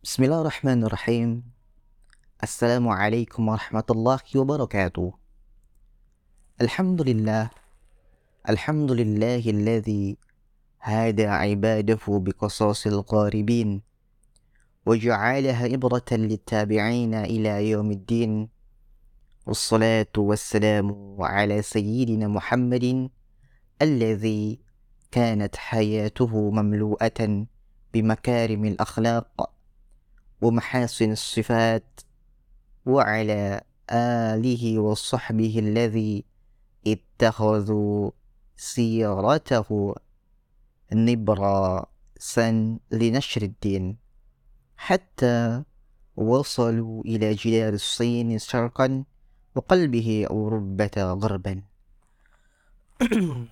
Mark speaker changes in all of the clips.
Speaker 1: بسم الله الرحمن الرحيم. السلام عليكم ورحمة الله وبركاته. الحمد لله. الحمد لله الذي هادى عباده بقصاص الغاربين وجعلها إبرة للتابعين إلى يوم الدين. والصلاة والسلام على سيدنا محمد الذي كانت حياته مملوءة بمكارم الأخلاق. ومحاسن الصفات وعلى آله وصحبه الذي اتخذوا سيرته نبراسا لنشر الدين. حتى وصلوا إلى جدار الصين شرقا وقلبه أوروبة غربا.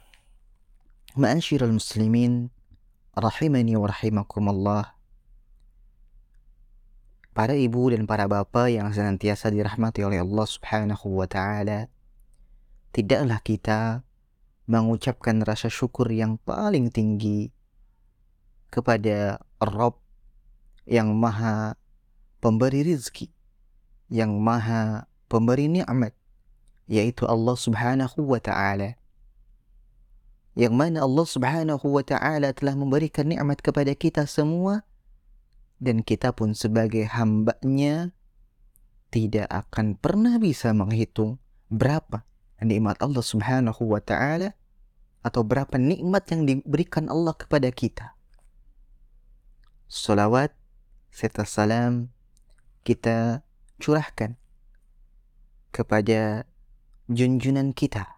Speaker 1: معاشر المسلمين rahimani wa rahimakumullah Para ibu dan para bapak yang senantiasa dirahmati oleh Allah Subhanahu wa taala. Tidaklah kita mengucapkan rasa syukur yang paling tinggi kepada Rabb yang maha pemberi rizki yang maha pemberi nikmat yaitu Allah Subhanahu wa taala. Yang mana Allah Subhanahu wa taala telah memberikan nikmat kepada kita semua dan kita pun sebagai hambanya tidak akan pernah bisa menghitung berapa nikmat Allah Subhanahu wa taala atau berapa nikmat yang diberikan Allah kepada kita. Salawat serta salam kita curahkan kepada junjunan kita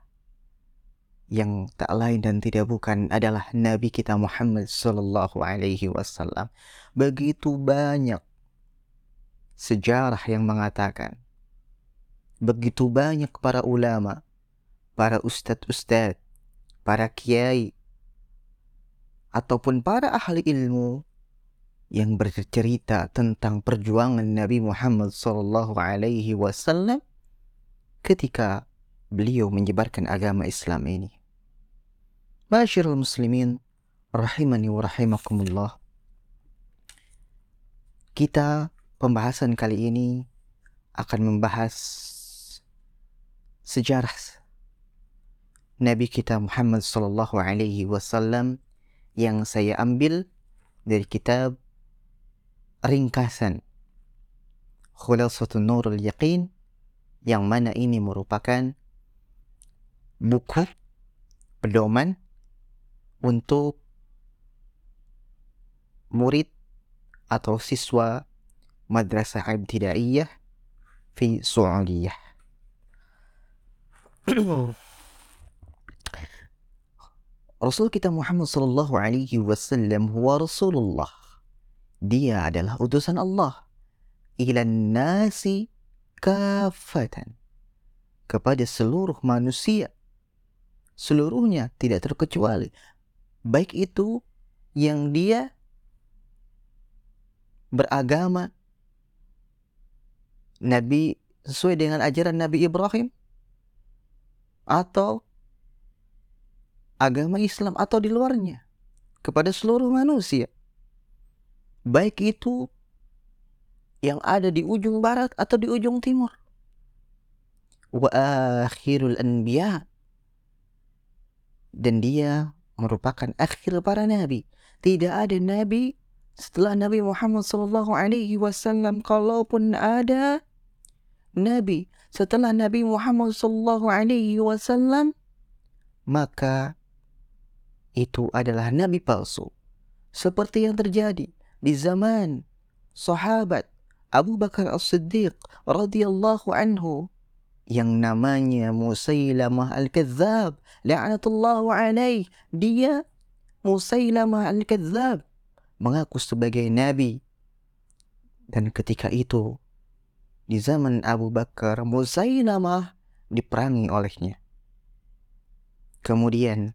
Speaker 1: yang tak lain dan tidak bukan adalah Nabi kita Muhammad sallallahu alaihi wasallam. Begitu banyak sejarah yang mengatakan begitu banyak para ulama, para ustadz-ustadz, para kiai ataupun para ahli ilmu yang bercerita tentang perjuangan Nabi Muhammad sallallahu alaihi wasallam ketika beliau menyebarkan agama Islam ini. Masyarul muslimin rahimani wa rahimakumullah. Kita pembahasan kali ini akan membahas sejarah Nabi kita Muhammad sallallahu alaihi wasallam yang saya ambil dari kitab ringkasan Khulasatun Nurul Yaqin yang mana ini merupakan buku pedoman untuk murid atau siswa madrasah ibtidaiyah fi Saudiyah. Rasul kita Muhammad sallallahu alaihi wasallam huwa Rasulullah. Dia adalah utusan Allah ila nasi kafatan kepada seluruh manusia seluruhnya tidak terkecuali baik itu yang dia beragama. Nabi sesuai dengan ajaran Nabi Ibrahim. Atau agama Islam atau di luarnya. Kepada seluruh manusia. Baik itu yang ada di ujung barat atau di ujung timur. Wa akhirul anbiya. Dan dia merupakan akhir para nabi. Tidak ada nabi setelah Nabi Muhammad sallallahu alaihi wasallam. Kalaupun ada nabi setelah Nabi Muhammad sallallahu alaihi wasallam maka itu adalah nabi palsu. Seperti yang terjadi di zaman sahabat Abu Bakar As-Siddiq radhiyallahu anhu yang namanya Musailamah Al-Kadzab la'natullahu alaih. Dia Musailamah Al-Kadzab mengaku sebagai nabi. Dan ketika itu di zaman Abu Bakar Musailamah diperangi olehnya. Kemudian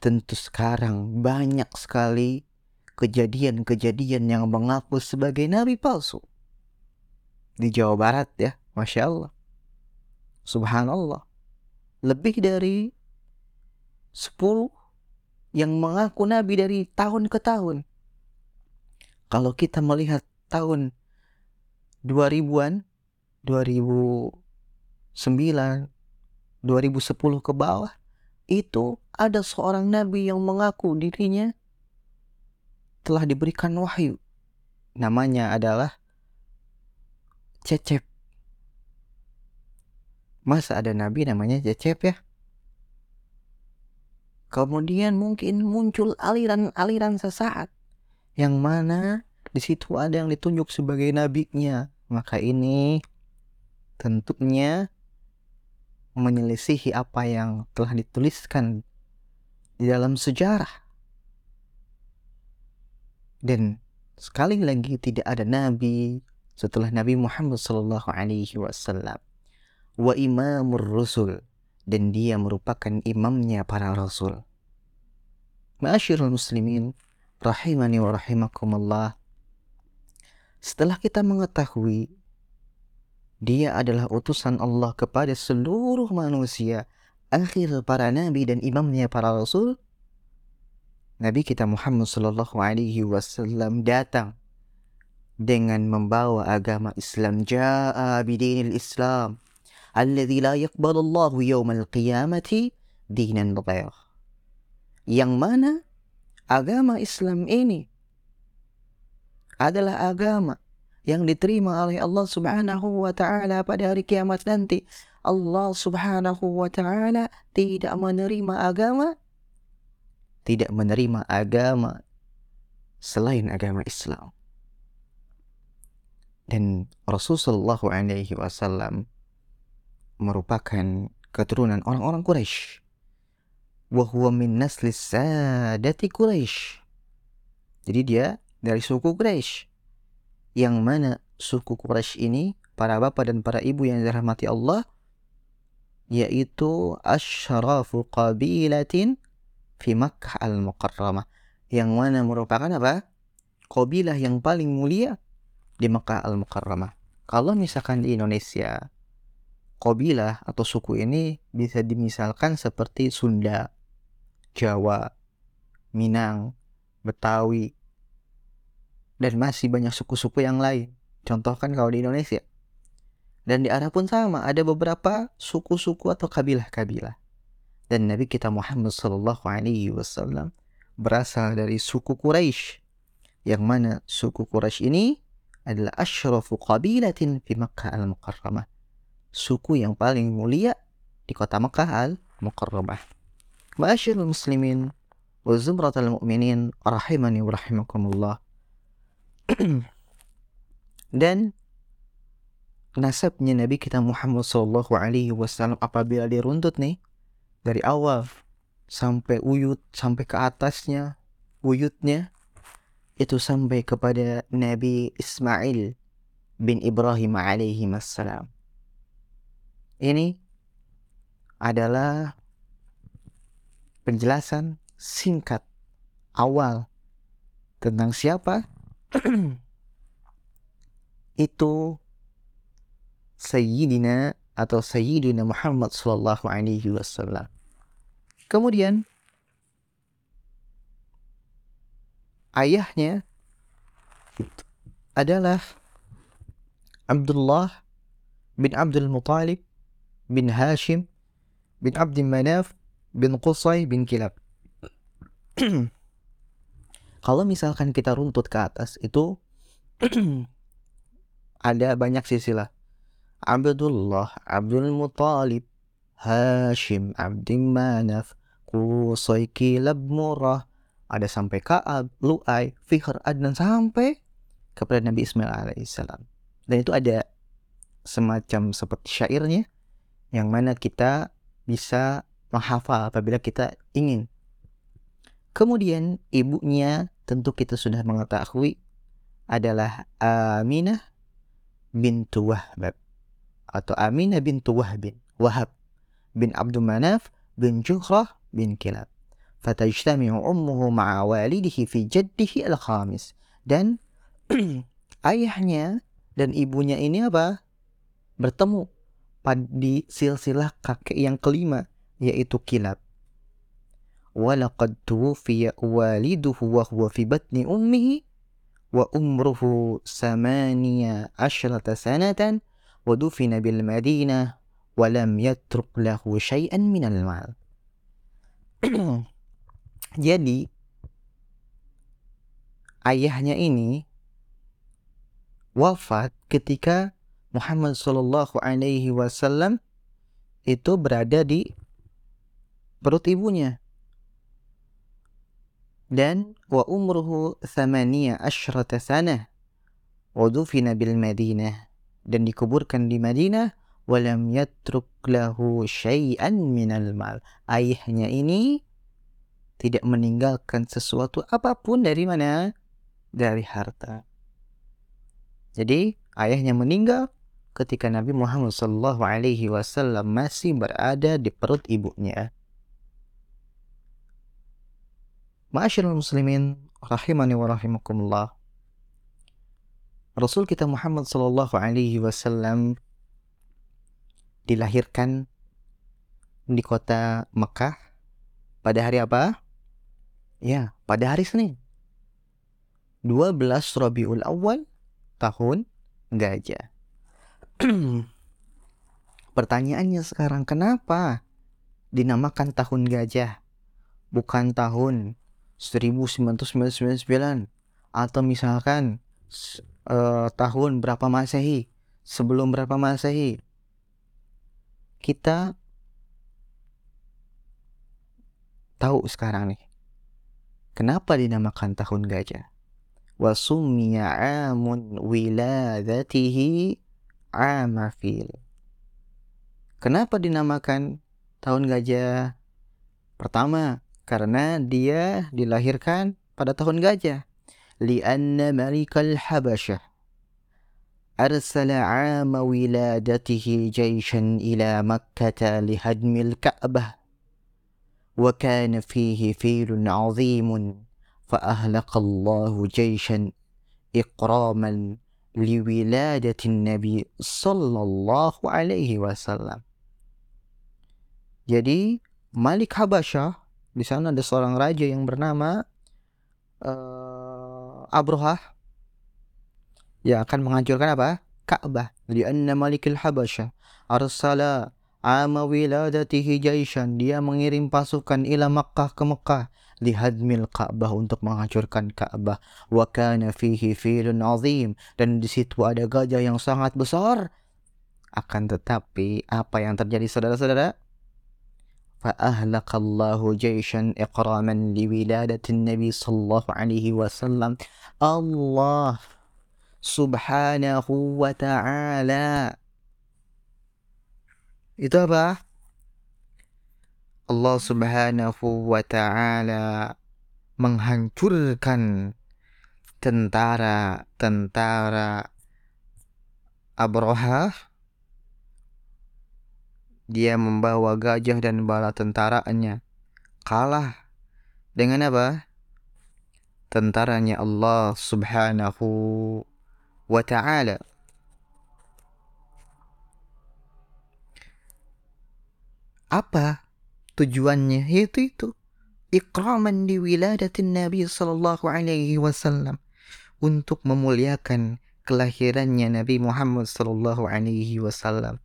Speaker 1: tentu sekarang banyak sekali kejadian-kejadian yang mengaku sebagai nabi palsu. Di Jawa Barat ya Masya Allah. Subhanallah. Lebih dari 10 yang mengaku Nabi dari tahun ke tahun. Kalau kita melihat tahun 2000-an, 2009, 2010 ke bawah, itu ada seorang nabi yang mengaku dirinya telah diberikan wahyu. Namanya adalah Cecep. Masa ada nabi namanya Cecep ya? Kemudian mungkin muncul aliran-aliran sesaat yang mana di situ ada yang ditunjuk sebagai nabinya. Maka ini tentunya menyelisihi apa yang telah dituliskan di dalam sejarah. Dan sekali lagi tidak ada nabi setelah Nabi Muhammad wasallam. Wa imamur rusul dan dia merupakan imamnya para rasul. Ma'asyirul muslimin, rahimani wa rahimakumullah. Setelah kita mengetahui dia adalah utusan Allah kepada seluruh manusia, akhir para nabi dan imamnya para rasul, Nabi kita Muhammad sallallahu alaihi wasallam datang dengan membawa agama Islam jaa bidinil Islam alladhi la yaqbalullahu yawmal qiyamati dinan ghair. Yang mana agama Islam ini adalah agama yang diterima oleh Allah Subhanahu wa taala pada hari kiamat nanti. Allah Subhanahu wa taala tidak menerima agama tidak menerima agama selain agama Islam. Dan Rasulullah alaihi wasallam merupakan keturunan orang-orang Quraisy. Wahwa min nasli sadati Quraisy. Jadi dia dari suku Quraisy. Yang mana suku Quraisy ini, para bapak dan para ibu yang dirahmati Allah, yaitu asyrafu qabilatin fi Makkah al-Mukarramah. Yang mana merupakan apa? Kabilah yang paling mulia di Makkah al-Mukarramah. Kalau misalkan di Indonesia, kabilah atau suku ini bisa dimisalkan seperti Sunda, Jawa, Minang, Betawi, dan masih banyak suku-suku yang lain. Contoh kan kalau di Indonesia. Dan di Arab pun sama, ada beberapa suku-suku atau kabilah-kabilah. Dan Nabi kita Muhammad Sallallahu Alaihi Wasallam berasal dari suku Quraisy, yang mana suku Quraisy ini adalah asyrafu qabilatin fi Makkah al-Mukarramah suku yang paling mulia di kota Mekah al-Mukarramah. Ma'asyirul muslimin wa zumratul mu'minin rahimani wa rahimakumullah. Dan nasabnya Nabi kita Muhammad sallallahu alaihi wasallam apabila diruntut nih dari awal sampai uyut sampai ke atasnya uyutnya itu sampai kepada Nabi Ismail bin Ibrahim alaihi wassalam ini adalah penjelasan singkat awal tentang siapa itu Sayyidina atau Sayyidina Muhammad Sallallahu Alaihi Wasallam. Kemudian ayahnya adalah Abdullah bin Abdul Muttalib bin Hashim bin Abdi Manaf bin Qusay bin Kilab. Kalau misalkan kita runtut ke atas itu ada banyak silsilah. Abdullah, Abdul Muttalib, Hashim, Abdi Manaf, Qusay, Kilab, Murrah, ada sampai Ka'ab, Lu'ay, Fihr, Adnan sampai kepada Nabi Ismail alaihissalam. Dan itu ada semacam seperti syairnya yang mana kita bisa menghafal apabila kita ingin. Kemudian ibunya tentu kita sudah mengetahui adalah Aminah bintu Wahab atau Aminah bintu Wahbin Wahab bin Abdul Manaf bin Juhrah bin Kilab. Fatajtami'u ummuhu ma'a walidihi fi jaddihi al-khamis. Dan ayahnya dan ibunya ini apa? Bertemu di silsilah kakek yang kelima yaitu kilab. Walaqad tuwfiya waliduhu wa huwa fi batni ummihi wa umruhu samaniya ashrata sanatan wa dufina bil Madinah wa lam yatruk lahu syai'an minal mal. Jadi ayahnya ini wafat ketika Muhammad Shallallahu Alaihi Wasallam itu berada di perut ibunya. Dan wa umruhu thamaniya ashrata sana. Wa dufina bil Madinah. Dan dikuburkan di Madinah. Walam yatruk lahu syai'an minal mal. Ayahnya ini tidak meninggalkan sesuatu apa pun dari mana? Dari harta. Jadi ayahnya meninggal ketika Nabi Muhammad SAW Alaihi Wasallam masih berada di perut ibunya Ma'asyiral muslimin rahimani wa rahimakumullah. Rasul kita Muhammad sallallahu alaihi wasallam dilahirkan di kota Mekah pada hari apa? Ya, pada hari Senin. 12 Rabiul Awal tahun gajah. Pertanyaannya sekarang kenapa dinamakan tahun gajah bukan tahun 1999 atau misalkan uh, tahun berapa Masehi, sebelum berapa Masehi. Kita tahu sekarang nih. Kenapa dinamakan tahun gajah? Wasummiya amun wiladatihi amafil. Kenapa dinamakan tahun gajah? Pertama, karena dia dilahirkan pada tahun gajah. Lianna malikal habasyah arsala 'ama wiladatihi jayshan ila makkah lihadmil ka'bah wa fihi filun 'azimun fa ahlaqa Allahu liwiladatin Nabi Sallallahu Alaihi Wasallam. Jadi Malik Habasyah di sana ada seorang raja yang bernama uh, Abrohah yang akan menghancurkan apa? Ka'bah. Jadi Anna Malikil Habasyah arsala ama wiladatihi jaishan. Dia mengirim pasukan ila Makkah ke Makkah lihadmil Ka'bah untuk menghancurkan Ka'bah. Wa kana fihi filun azim dan di situ ada gajah yang sangat besar. Akan tetapi apa yang terjadi saudara-saudara? فأهلك الله جيشا إقراما لولادة النبي صلى الله عليه وسلم الله سبحانه وتعالى itu apa? Allah subhanahu wa ta'ala menghancurkan tentara-tentara Abraha dia membawa gajah dan bala tentaranya. Kalah dengan apa? Tentaranya Allah subhanahu wa ta'ala. Apa tujuannya? Yaitu itu. Ikraman di wiladatin Nabi sallallahu alaihi wasallam. Untuk memuliakan kelahirannya Nabi Muhammad sallallahu alaihi wasallam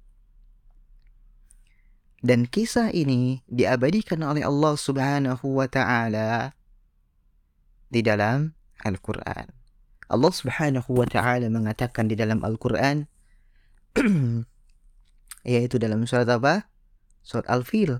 Speaker 1: dan kisah ini diabadikan oleh Allah Subhanahu wa taala di dalam Al-Qur'an. Allah Subhanahu wa taala mengatakan di dalam Al-Qur'an yaitu dalam surat apa? Surat Al-Fil.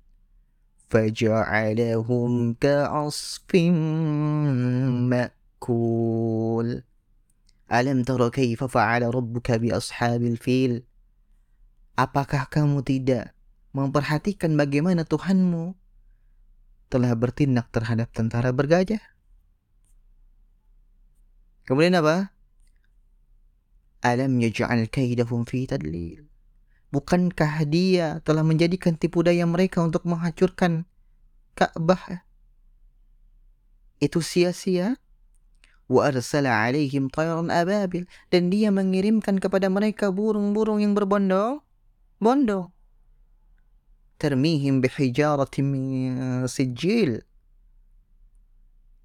Speaker 1: فجعلهم كعصف مأكول Alam tara kaifa fa'ala rabbuka bi ashabil fil? Apakah kamu tidak memperhatikan bagaimana Tuhanmu telah bertindak terhadap tentara bergajah. Kemudian apa? Alam yaj'al kaidahum fi tadlil. Bukankah dia telah menjadikan tipu daya mereka untuk menghancurkan Ka'bah? Itu sia-sia. Wa arsala alaihim ababil. Dan dia mengirimkan kepada mereka burung-burung yang berbondong. Bondo. Termihim bihijaratim min sijil.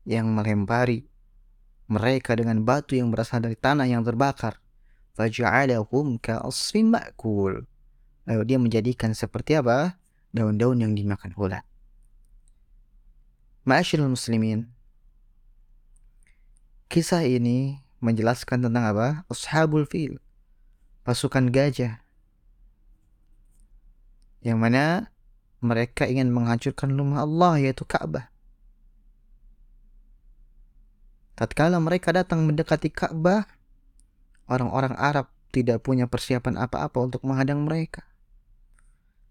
Speaker 1: Yang melempari mereka dengan batu yang berasal dari tanah yang terbakar. Faja'alahum ka'asfin ma'kul. Lalu dia menjadikan seperti apa? Daun-daun yang dimakan ulat. Ma'asyirul muslimin. Kisah ini menjelaskan tentang apa? Ashabul fil. Pasukan gajah. Yang mana mereka ingin menghancurkan rumah Allah yaitu Ka'bah. Tatkala mereka datang mendekati Ka'bah, orang-orang Arab tidak punya persiapan apa-apa untuk menghadang mereka.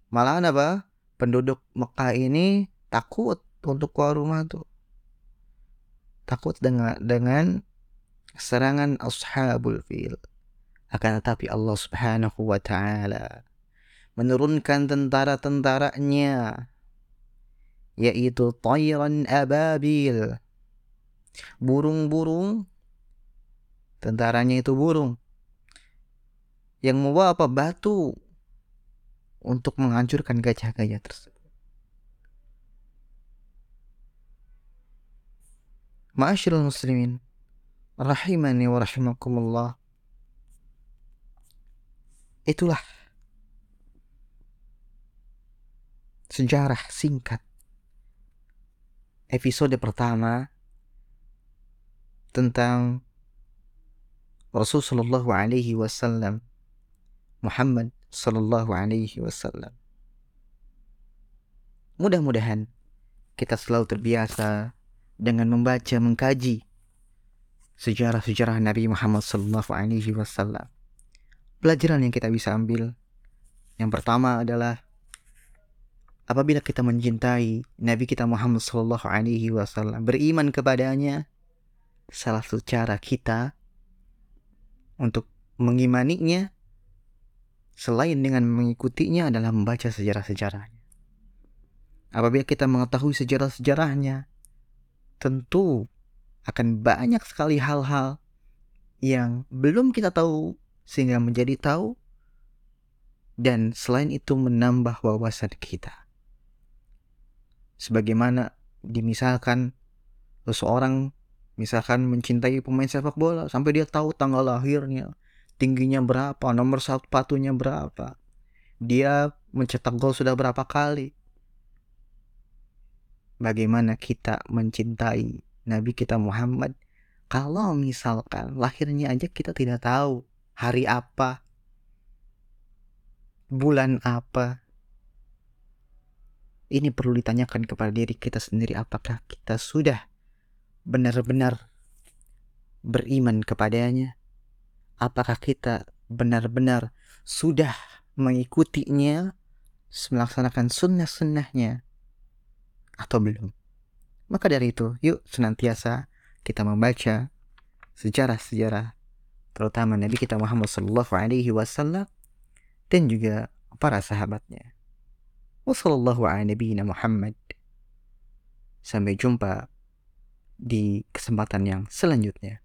Speaker 1: Malahan apa? Penduduk Mekah ini takut untuk keluar rumah tuh. Takut dengan dengan serangan ashabul fil. Akan tetapi Allah Subhanahu wa taala menurunkan tentara-tentaranya yaitu tayran ababil burung-burung tentaranya itu burung yang membawa apa batu untuk menghancurkan gajah-gajah tersebut. Ma'asyiral muslimin, rahimani wa rahimakumullah. Itulah sejarah singkat episode pertama tentang Rasulullah alaihi wasallam Muhammad Sallallahu Alaihi Wasallam. Mudah-mudahan kita selalu terbiasa dengan membaca, mengkaji sejarah-sejarah Nabi Muhammad Sallallahu Alaihi Wasallam. Pelajaran yang kita bisa ambil yang pertama adalah apabila kita mencintai Nabi kita Muhammad Sallallahu Alaihi Wasallam, beriman kepadanya, salah satu cara kita untuk mengimaninya selain dengan mengikutinya adalah membaca sejarah-sejarahnya. Apabila kita mengetahui sejarah-sejarahnya, tentu akan banyak sekali hal-hal yang belum kita tahu sehingga menjadi tahu dan selain itu menambah wawasan kita. Sebagaimana dimisalkan seseorang misalkan mencintai pemain sepak bola sampai dia tahu tanggal lahirnya, tingginya berapa, nomor sepatunya berapa, dia mencetak gol sudah berapa kali. Bagaimana kita mencintai Nabi kita Muhammad kalau misalkan lahirnya aja kita tidak tahu hari apa, bulan apa. Ini perlu ditanyakan kepada diri kita sendiri apakah kita sudah benar-benar beriman kepadanya apakah kita benar-benar sudah mengikutinya, melaksanakan sunnah-sunnahnya, atau belum. Maka dari itu, yuk senantiasa kita membaca sejarah-sejarah terutama Nabi kita Muhammad Sallallahu Alaihi Wasallam dan juga para sahabatnya. Wassalamualaikum Muhammad. Sampai jumpa di kesempatan yang selanjutnya.